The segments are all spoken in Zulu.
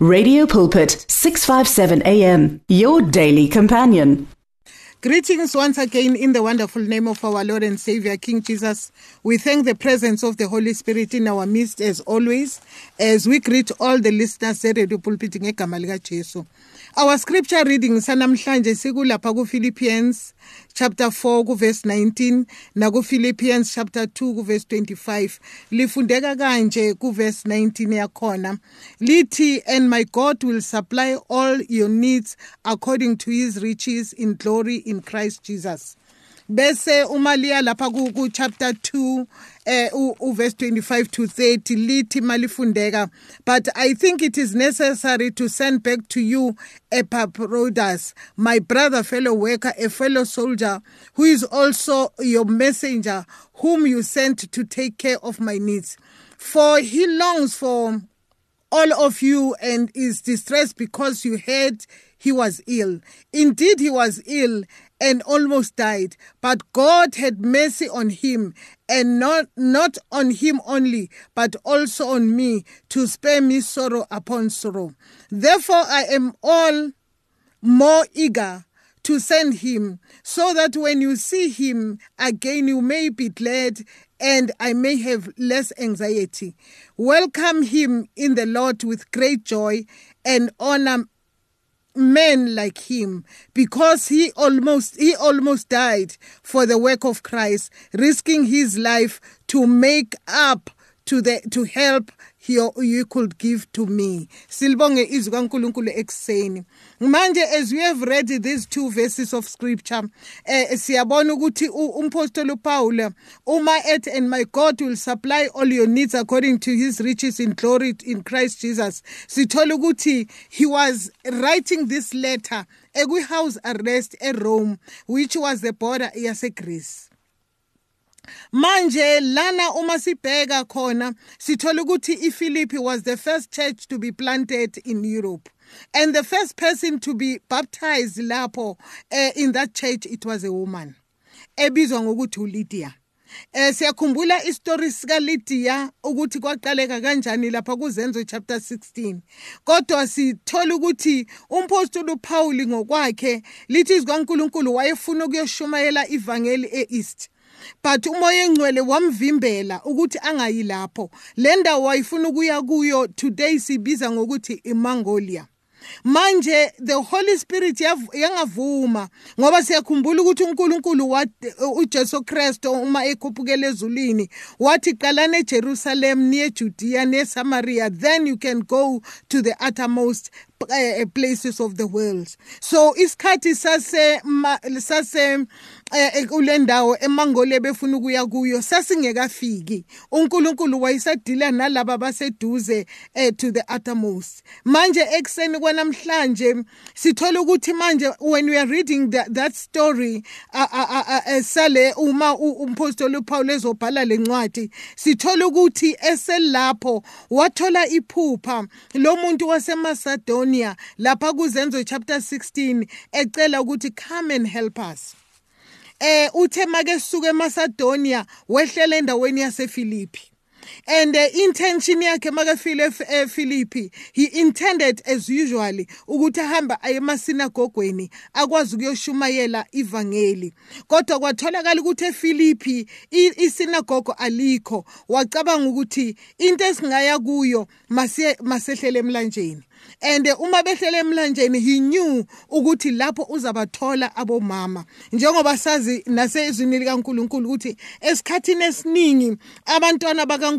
Radio Pulpit 657 AM your daily companion. Greetings once again in the wonderful name of our Lord and Savior King Jesus. We thank the presence of the Holy Spirit in our midst as always as we greet all the listeners Radio Pulpit ngegama lika Jesu. Our scripture reading sanamhlanje sikulapha kuPhilippians chapter 4 kuverse 19 nakuPhilippians chapter 2 kuverse 25 lifundeka kanje kuverse 19 yakhona. Lithi and my God will supply all your needs according to his riches in glory in Christ Jesus. Bese uma liya lapha ku chapter 2 eh verse 25 to 30 lithi malifundeka but i think it is necessary to send back to you Epaphroditus my brother fellow worker a fellow soldier who is also your messenger whom you sent to take care of my needs for he longs for all of you and is distressed because you heard he was ill. Indeed, he was ill and almost died, but God had mercy on him, and not, not on him only, but also on me, to spare me sorrow upon sorrow. Therefore, I am all more eager to send him, so that when you see him again, you may be glad and I may have less anxiety. Welcome him in the Lord with great joy and honor men like him because he almost he almost died for the work of Christ risking his life to make up to the to help you, could give to me. Silibonge izwi kaNkuluNkulu ekseni manje as we have read these two verses of scripture eh siyabona ukuthi umpostoli uPaul uma at and my God will supply all your needs according to his riches in glory in Christ Jesus. Sithola he was writing this letter ekwi house arrest eRome which was the border yaseGreece manje lana uma sibheka khona sithola ukuthi iPhilippi was the first church to be planted in Europe. And the first person to be baptized lapho uh, in that church it was a woman ebizwa ngokuthi uLydia. Eh siyakhumbula istory sika Lydia ukuthi kwaqaleka kanjani lapha kuzenzo chapter 16 kodwa sithola ukuthi umpostoli uPaul ngokwakhe lithi izikaNkuluNkulu wayefuna ukuyoshumayela ivangeli eEast but umoya engcwele wamvimbela ukuthi angayi lapho le ndawo wayifuna ukuya kuyo today sibiza ngokuthi iMongolia manje the holy spirit yangavuma ngoba siyakhumbula ukuthi uNkulunkulu wathi uJesu Kristo uma ekhuphukela ezulwini wathi qalana eJerusalem near Judea near Samaria then you can go to the uttermost. Uh, places of the world. So isikhathi sase sase eh, kule ndawo emangole befuna ukuya kuyo sasingekafiki. uNkulunkulu wayesadila nalabo baseduze eh, to the uttermost. Manje ekseni kwanamhlanje sithola ukuthi manje when we are reading that, that story sale uma umpostoli uPaul ezobhala lencwadi sithola ukuthi eselapho wathola iphupha lo muntu wasemasadoni Macedonia lapha kuzenzo chapter 16 ecela ukuthi come and help us. Eh uthe make suka eMacedonia wehlela endaweni yaseFilipi and the intention yakhe makafile eFilipi he intended as usually ukuthi ahamba aye emasinagogweni akwazi ukuyoshumayela ivangeli. Kodwa kwatholakala ukuthi eFilipi isinagogo alikho. Wacabanga ukuthi into esingaya kuyo masehlele emlanjeni. And uma behlele emlanjeni he knew ukuthi lapho uzabathola abomama. Njengoba sazi nasezwini likaNkuluNkulu ukuthi esikhathini esiningi abantwana bakaNkuluNkulu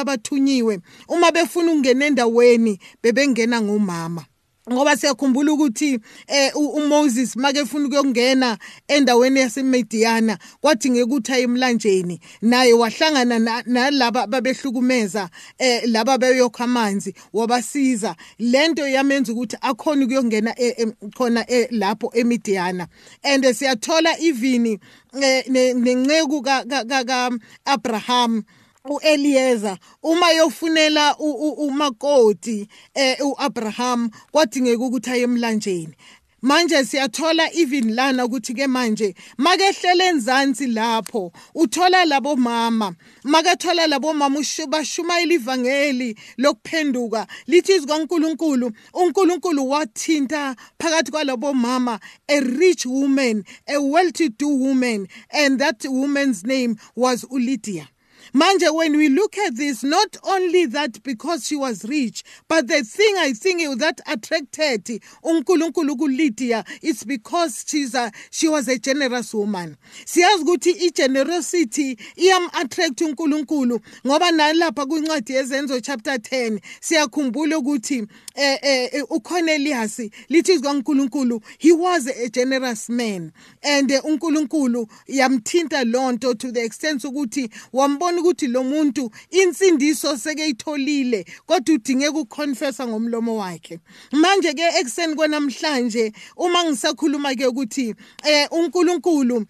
abathunyiwe uma befuna ukungena endaweni bebengena ngomama. Ngoba siyakhumbula ukuthi eh uMoses make efuna ukuyongena endaweni yaseMediana kwathi ngekuthi ayemlanjeni naye wahlangana nalaba babehlukumeza eh laba beyokha amanzi wabasiza. Lento yamenza ukuthi akhona ukuyongena e, e, khona e, lapho eMediana. And siyathola even nenceku ka Abraham uEliezer uma yofunela umakoti eh uAbraham kwadingeka ukuthi aye emlanjeni. Manje siyathola even lana ukuthi ke manje makehlele enzansi lapho uthola labo mama makathola labo mama bashumayela ivangeli lokuphenduka lithi izwi kaNkuluNkulu uNkulunkulu wathinta phakathi kwalabo mama a rich woman a well-to-do woman and that woman's name was uLydia Manje, when we look at this, not only that because she was rich, but the thing I think that attracted uNkulunkulu Lydia is because she's a, she was a generous woman. Siyazi ukuthi i-generosity iyam attract uNkulunkulu ngoba nalapha kwincwadi yezenzo chapter 10 siyakhumbula ukuthi eh, eh, uCornelius lithi kaNkulunkulu he was a generous man and uNkulunkulu yamthinta lonto to the extent ukuthi wambona ubona ukuthi lo muntu insindiso sekeyitholile kodwa udinge ukuconfessa ngomlomo wakhe. Manje ke ekseni kwanamhlanje uma ngisakhuluma ke ukuthi eh uNkulunkulu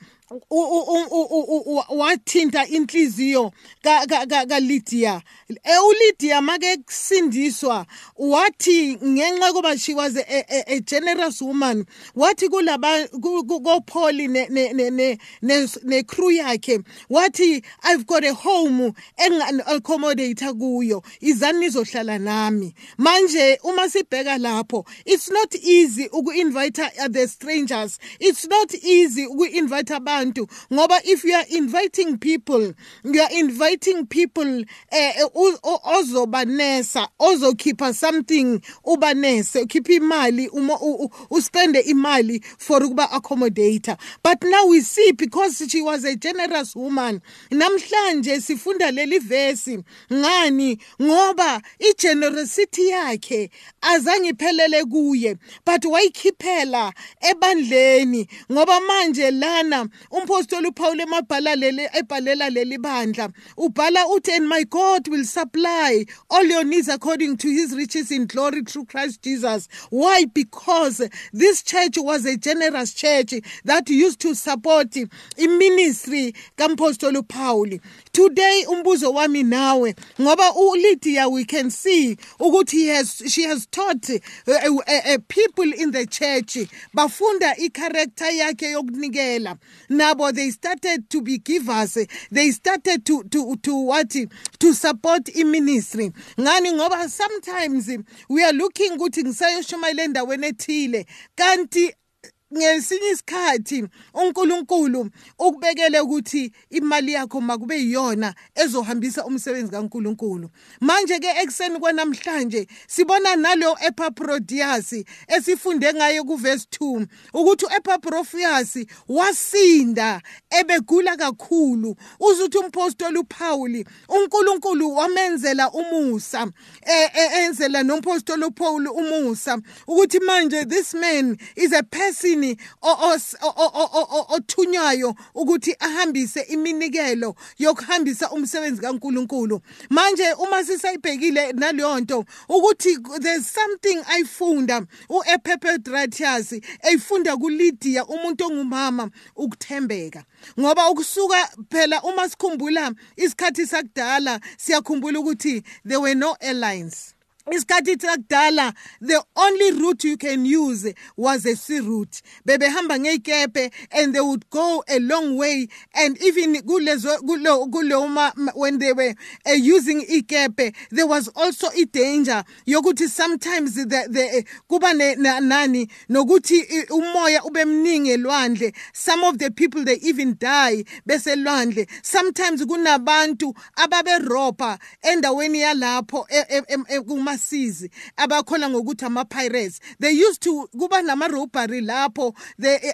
wathinta inhliziyo kaLydia uLydia make kusindiswa. Wathi ngenxa kuba she was a, a, a generous woman wathi kulaba koPaul ne ne ne ne crew yakhe wathi I've got a home engan accommodate kuyo. Izani nizohlala nami. Manje uma sibheka lapho it's not easy uku-invite the strangers. It's not easy uku-invite abantu abantu. Ngoba if you are inviting people you are inviting people eh, eh ozobanesa ozokhipha something ubanese ukhipha imali uma uspende imali for ukuba accommodator but now we see because she was a generous woman namhlanje sifunda leli verse ngani? Ngoba igenerosity yakhe azange iphelele kuye but wayikhiphela ebandleni. Ngoba manje lana umpostoli uPaul emabhala leli ebhalela leli bandla. Ubhala uthi and my God will supply all your needs according to his riches in glory through Christ Jesus. Why? Because this church was a generous church that used to support iministry kampostoli uPaul today umbuzo wami nawe ngoba uLydia we can see ukuthi he has she has taught uh, uh, uh, people in the church bafunda i-character yakhe yokunikela. Nabo they started to be givers they started to to to what to support i-ministry. Ngani? Ngoba sometimes we are looking ukuthi ngisayoshumayela endaweni ethile kanti ngesinye isikhathi uNkulunkulu ukubekele ukuthi imali yakho makube yiyona ezohambisa umsebenzi kaNkulunkulu. Manje ke ekseni kwanamhlanje sibona nalo Epaphroditus esifunde ngaye kuverse 2 ukuthi uEpaphroditus wasinda ebegula kakhulu. Uzuthi umpostoli uPaul uNkulunkulu wamenzela umusa e, e, enzela nompostoli uPaul umusa ukuthi manje this man is a person yini othunywayo ukuthi ahambise iminikelo yokuhambisa umsebenzi kaNkuluNkulu. Manje uma sisayibhekile naleyo nto ukuthi there's something ayifunda uEpiphanius eyifunda kuLydia umuntu ongumama ukuthembeka. Ngoba ukusuka phela uma sikhumbula isikhathi sakudala siyakhumbula ukuthi there were no airlines. Isikhathi sakudala the only route you can use was a sea route. Bebehamba ngeyikepe and they would go a long way. And even when they were uh, using ikepe there was also a danger. Yokuthi sometimes the, the kuba nani nokuthi umoya ube mningi elwandle some of the people they even die beselwandle sometimes kunabantu ababerobha endaweni yalapho kuma abasizi abakhola ngokuthi ama-pirates. They used to kuba nama-robbery lapho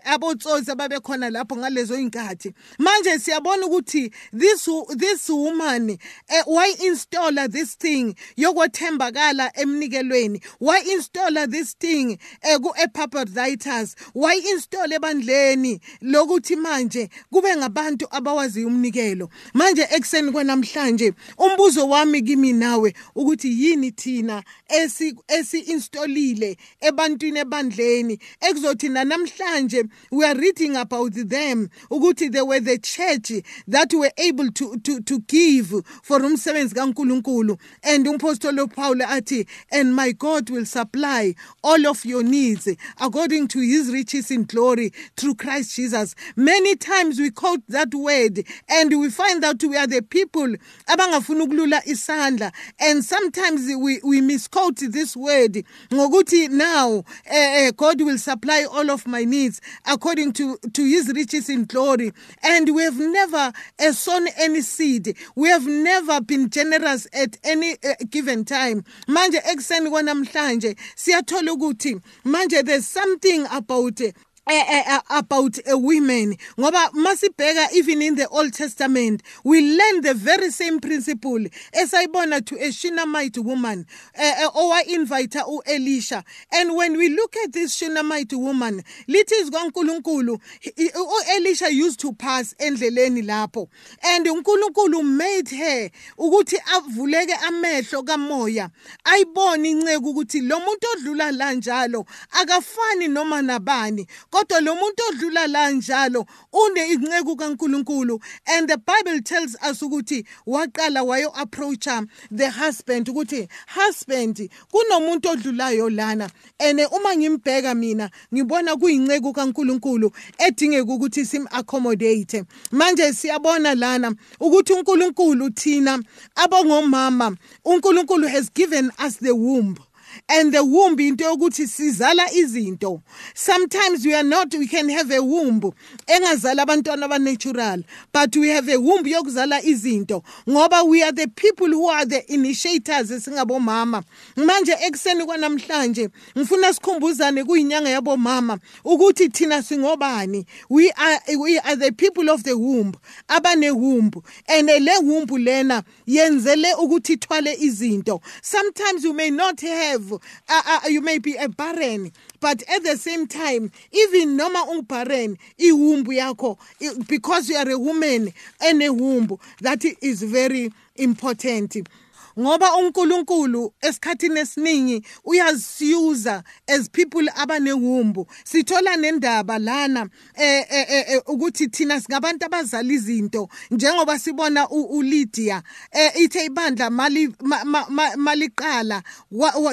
abotsotsi ababekhona lapho ngalezo y'nkathi. Manje siyabona ukuthi this, this woman uh, why installa this thing yokwethembakala emnikelweni? Why installa this thing uh, ku-epaphroditus why install ebandleni? Lokuthi manje kube ngabantu abawaziyo umnikelo. Manje ekuseni kwanamhlanje umbuzo wami kimi nawe ukuthi yini thina? Thina esi esi-installile ebantwini ebandleni. Ekuzothi namhlanje we are reading about them ukuthi they were the church that were able to, to, to give for umsebenzi kaNkulunkulu. And umpostoli Paul athi and my God will supply all of your needs according to his riches in glory through Christ Jesus. Many times we quote that word and we find that we are the people abangafuna ukulula isandla. And sometimes we, we misquote this word ngokuthi now uh, God will supply all of my needs according to, to his riches in glory. And we have never uh, sown any seed. We have never been generous at any uh, given time. Manje ekuseni kwanamhlanje siyathola ukuthi manje there's something about about a women. Ngoba masibheka even in the old testament we learn the very same principle esayibona to a shunammite woman owa-invite u-elisha. And when we look at this shunammite woman lithi zikankulunkulu u-elisha used to pass endleleni lapho. And unkulunkulu made her ukuthi avuleke amehlo kamoya ayibone inceke ukuthi lo muntu odlula la njalo akafani noma nabani. Kodwa lo muntu odlula la njalo une inceku kaNkuluNkulu and the bible tells us ukuthi waqala wayo approacha the husband ukuthi husband kunomuntu odlulayo lana ene uma ngimbheka mina ngibona kuyinceku kaNkuluNkulu edingeka ukuthi sim accommodate manje siyabona lana ukuthi uNkulunkulu thina abongomama uNkulunkulu has given us the womb. And the womb into yokuthi sizala izinto. Sometimes we are not we can have a womb engazala abantwana abanatural but we have a womb yokuzala izinto ngoba we are the people who are the initiators singabomama manje ekuseni kwanamhlanje ngifuna sikhumbuzane kuyinyanga yabomama ukuthi thina singobani. We are we are the people of the womb abane womb and le womb lena yenzele ukuthi ithwale izinto. Sometimes you may not have uh, uh, you may be a barren but at the same time even noma ungibarren iwumbu yakho because you are a woman and a womb that is very important ngoba uNkulunkulu esikhathini esiningi uyaziyuza as people abanewumbu. Sithola nendaba lana eh, eh, eh ukuthi thina singabantu abazala izinto njengoba sibona uLydia eh ithe ibandla mali maliqala.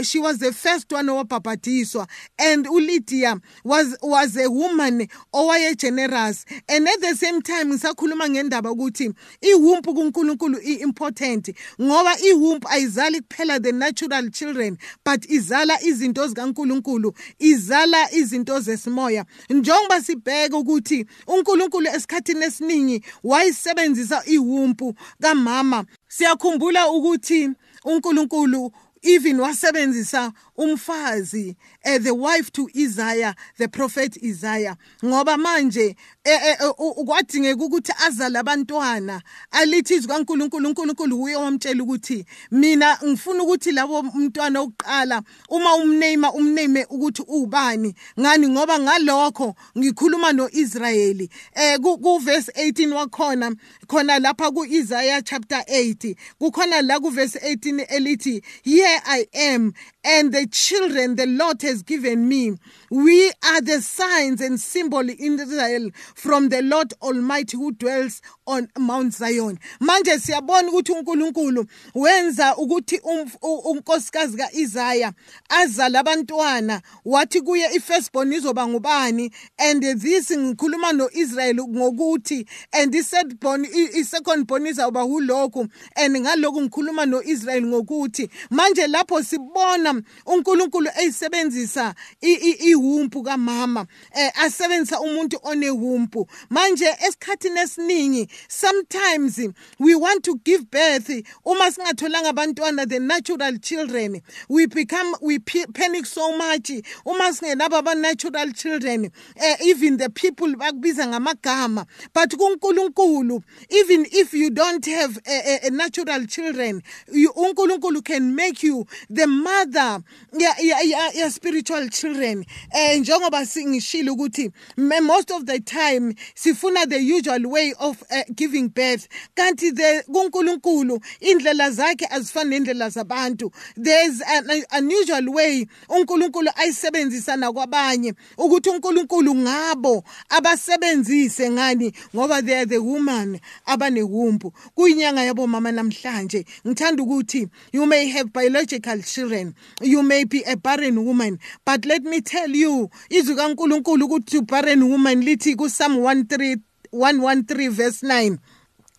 She was the first one owabhabhadiswa and uLydia was was a woman owaye generous. And at the same time ngisakhuluma ngendaba ukuthi iwumpu kuNkulunkulu iimportant ngoba iwumpu womb ayizali kuphela the natural children but izala izinto zikaNkuluNkulu izala izinto zesimoya. Njengoba sibheka ukuthi uNkulunkulu esikhathini esiningi wayisebenzisa iwumpu kamama siyakhumbula ukuthi uNkulunkulu even wasebenzisa umfazi uh, the wife to Isaiah the prophet Isaiah. Ngoba manje kwadingeka ukuthi azale abantwana alithi izwi kaNkuluNkulu uNkulunkulu uye wamtshela ukuthi mina ngifuna ukuthi labo umntwana oqala uma umname umname ukuthi ubani ngani? Ngoba ngalokho ngikhuluma noIsrayeli. Eh ku verse 18 wakhona khona lapha kuIsaiah chapter 8 kukhona la ku verse 18 elithi here I am and the children the Lord has given me. We are the signs and symbol in Israel from the Lord Almighty who dwells on Mount Zion. Manje siyabona ukuthi uNkulunkulu wenza ukuthi unkosikazi kaIsaiah azala abantwana wathi kuye ifirstborn izoba ngubani? And this ngikhuluma noIsrael ngokuthi and i born i-second born izawuba hulokhu and ngalokhu ngikhuluma noIsrael ngokuthi manje lapho sibona uNkulunkulu eyisebenzisa iwumpu kamama eh asebenzisa umuntu onewumpu manje esikhathini esiningi sometimes we want to give birth. Uma singatholanga abantwana the natural children. We become we panic so much. Uma singenabo aba natural children uh, even the people bakubiza ngamagama. But kuNkulunkulu even if you don't have a, a, a natural children uNkulunkulu can make you the mother ya ya ya, ya spiritual children. Eh njengoba singishilo ukuthi most of the time sifuna the usual way of uh, giving birth. Kanti the kuNkulunkulu indlela zakhe azifani nendlela zabantu. There's an unusual way uNkulunkulu ayisebenzisa nakwabanye ukuthi uNkulunkulu ngabo abasebenzise ngani ngoba they are the woman abanewumbu kuyinyanga yabo mama namhlanje ngithanda ukuthi you may have biological children you may be a barren woman but let me tell you izwi kaNkuluNkulu ukuthi barren woman lithi ku Psalm 13 113 verse 9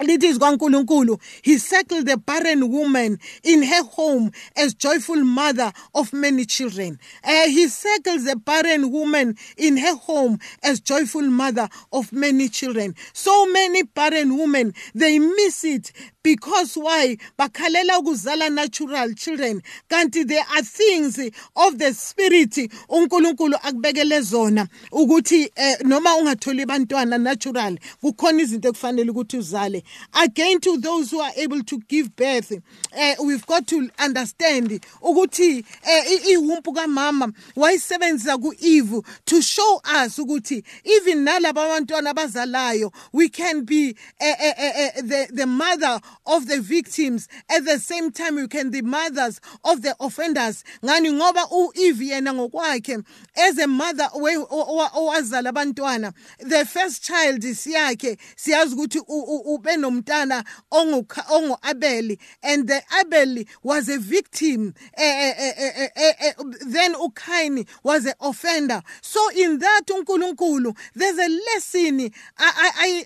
lithi zikaNkuluNkulu he circled the barren woman in her home as joyful mother of many children. Uh, he circles the barren woman in her home as joyful mother of many children. So many barren women they miss it because why? Bakhalela ukuzala natural children. Kanti there are things of the spirit uNkulunkulu akubekele zona ukuthi eh, noma ungatholi bantwana natural kukhona izinto ekufanele ukuthi uzale. Again to those who are able to give birth. Uh, we've got to understand ukuthi uh, iwumpu kamama wayisebenzisa kuEve to show us ukuthi even nalabo abantwana abazalayo we can be uh, uh, uh, the the mother of the victims. At the same time you can the mothers of the offenders. Ngani? Ngoba uEve yena ngokwakhe as a mother owazala abantwana the first child siyakhe siyazi ukuthi ube enomntana ongu-abeli and the abeli was a victim eh, eh, eh, then ukaini was an offender. So in that unkulunkulu there's a lesson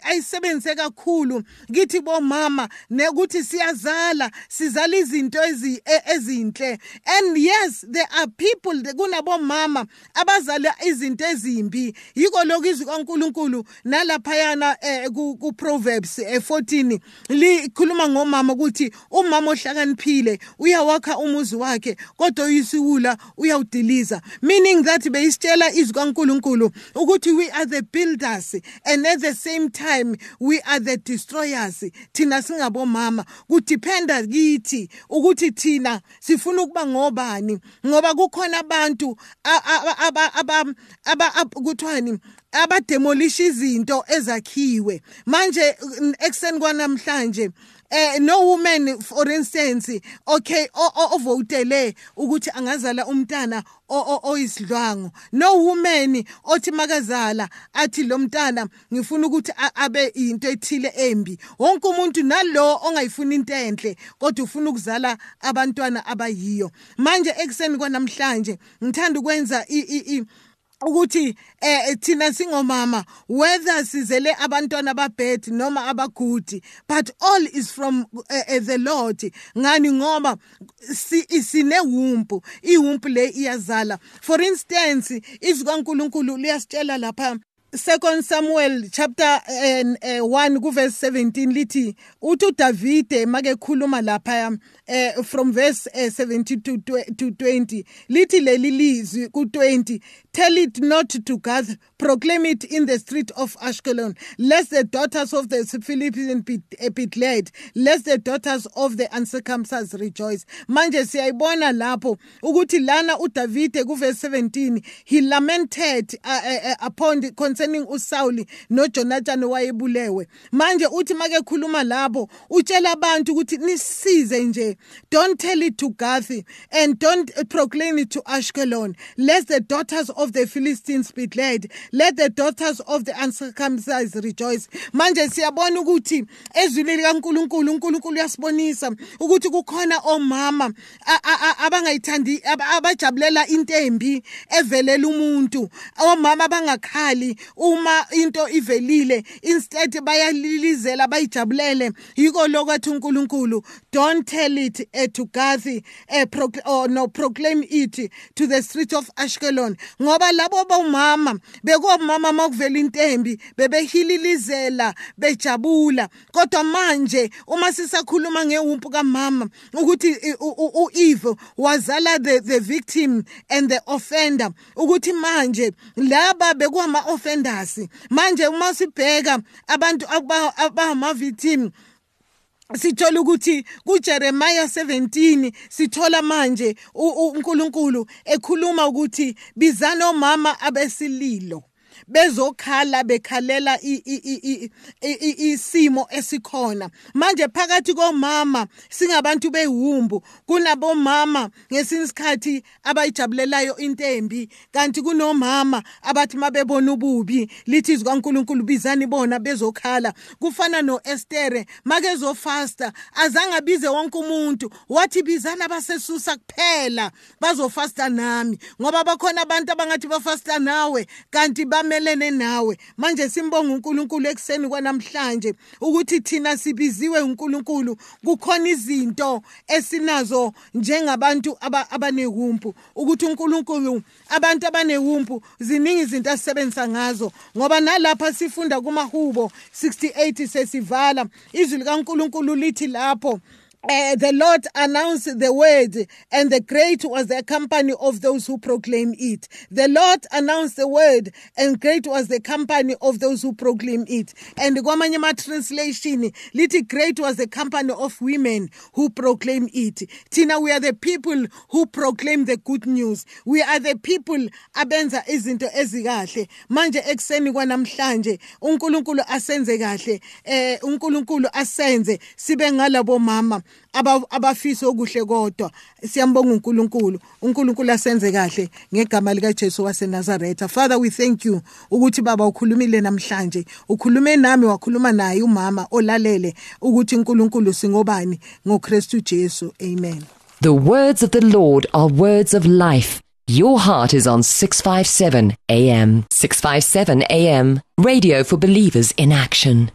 ayisebenzise kakhulu kithi bomama nekuthi siyazala sizala izinto e, ezinhle. And yes there are people kunabomama abazala izinto ezimbi. Yiko lokhu izwi kwankulunkulu nalaphayana um kuproverbs 4 ehlangothini likhuluma ngomama ukuthi umama ohlakaniphile uyawakha umuzi wakhe kodwa uyisiwula uyawudiliza. Meaning that beyisitshela izwi kankulunkulu ukuthi we are the builders and at the same time we are the destroyers. Thina singabomama kudiphenda kithi ukuthi thina sifuna ukuba ngobani ngoba kukhona abantu kuthiwani abademolisha izinto ezakhiwe. Manje ekseni kwanamhlanje eh no woman for instance okay ovotele ukuthi angazala umntana oyisidlwangu no woman othi makazala athi lo mntana ngifuna ukuthi abe into ethile embi. Wonke umuntu nalo ongayifuni into enhle kodwa ufuna ukuzala abantwana abayiyo. Manje ekseni kwanamhlanje ngithanda ukwenza ukuthi eh thina singomama whether sizele abantwana ababhed noma abagudi but all is from uh, uh, the Lord. Ngani? Ngoba sinewumpu. Iwumpu le iyazala. For instance izwi kaNkuluNkulu liyasitshela lapha Second Samuel chapter uh, uh, 1 kuverse 17 lithi uthi uDavide make khuluma lapha uh, from verse uh, 17 to, to 20 lithi leli lizwi ku20 tell it not to Gath proclaim it in the street of Ashkelon. Lest the daughters of the Philistines be, uh, be glad. Lest the daughters of the uncircumcised rejoice. Manje siyayibona lapho ukuthi lana uDavide kuverse 17 he lamented uh, uh, upon the concerning uSaul noJonathan wayebulewe manje uthi make khuluma labo utshela abantu ukuthi nisize nje don't tell it to Gath and don't proclaim it to Ashkelon. Lest the daughters of the Philistines be glad. Let the daughters of the uncircumcised rejoice. Manje siyabona ukuthi ezwini likaNkuluNkulu uNkulunkulu uyasibonisa ukuthi kukhona omama abangayithandi abajabulela into embi evelela umuntu. Omama abangakhali uma into ivelile instead bayalilizela bayijabulele. Yiko lokwathi uNkulunkulu don't tell it uh, to Gath uh, procl or no proclaim it to the street of Ashkelon. Ngoba labo bomama bekomama makuvela intembi bebehililizela bejabula. Kodwa manje uma sisakhuluma ngewumpu kamama ukuthi uEve wazala the, the victim and the offender ukuthi manje laba bekwama offenders manje uma sibheka abantu abama victim sithola ukuthi kuJeremiah 17 sithola manje uNkulunkulu ekhuluma ukuthi bizana omama abesililo. Bezokhala bekhalela isimo esikhona. Manje phakathi komama singabantu behumbu kunabomama ngesinye isikhathi abayijabulelayo intembi kanti kunomama abathi mabebona ububi lithi izwi kaNkuluNkulu bizani bona bezokhala. Kufana noEstere make zofasta azange abize wonke umuntu. Wathi bizana abasesusa kuphela bazofasta nami. Ngoba bakhona abantu abangathi bafasta nawe kanti bame simelene nawe. Manje simbonga uNkulunkulu ekseni kwanamhlanje ukuthi thina sibiziwe uNkulunkulu. Kukhona izinto esinazo njengabantu abanehumpu ukuthi uNkulunkulu abantu abanehumpu ziningi izinto asisebenzisa ngazo. Ngoba nalapha sifunda kumahubo 68 sesivala izwi likaNkulunkulu lithi lapho uh, the Lord announced the word, and the great was the company of those who proclaim it. The Lord announced the word, and great was the company of those who proclaim it. And Gwamanyama translation, little great was the company of women who proclaim it. Tina, we are the people who proclaim the good news. We are the people abenza izinto ezikahle. Manje ekseni kwanamhlanje uNkulunkulu asenze kahle. Eh uNkulunkulu asenze sibe ngalabo mama abafisa okuhle kodwa. Siyambonga uNkulunkulu. uNkulunkulu asenze kahle ngegama lika Jesu waseNazaretha. Father we thank you ukuthi baba ukhulumile namhlanje. Ukhulume nami wakhuluma naye umama olalele ukuthi uNkulunkulu singobani ngoKristu Jesu. Amen. The words of the Lord are words of life. Your heart is on 657 AM 657 AM radio for believers in action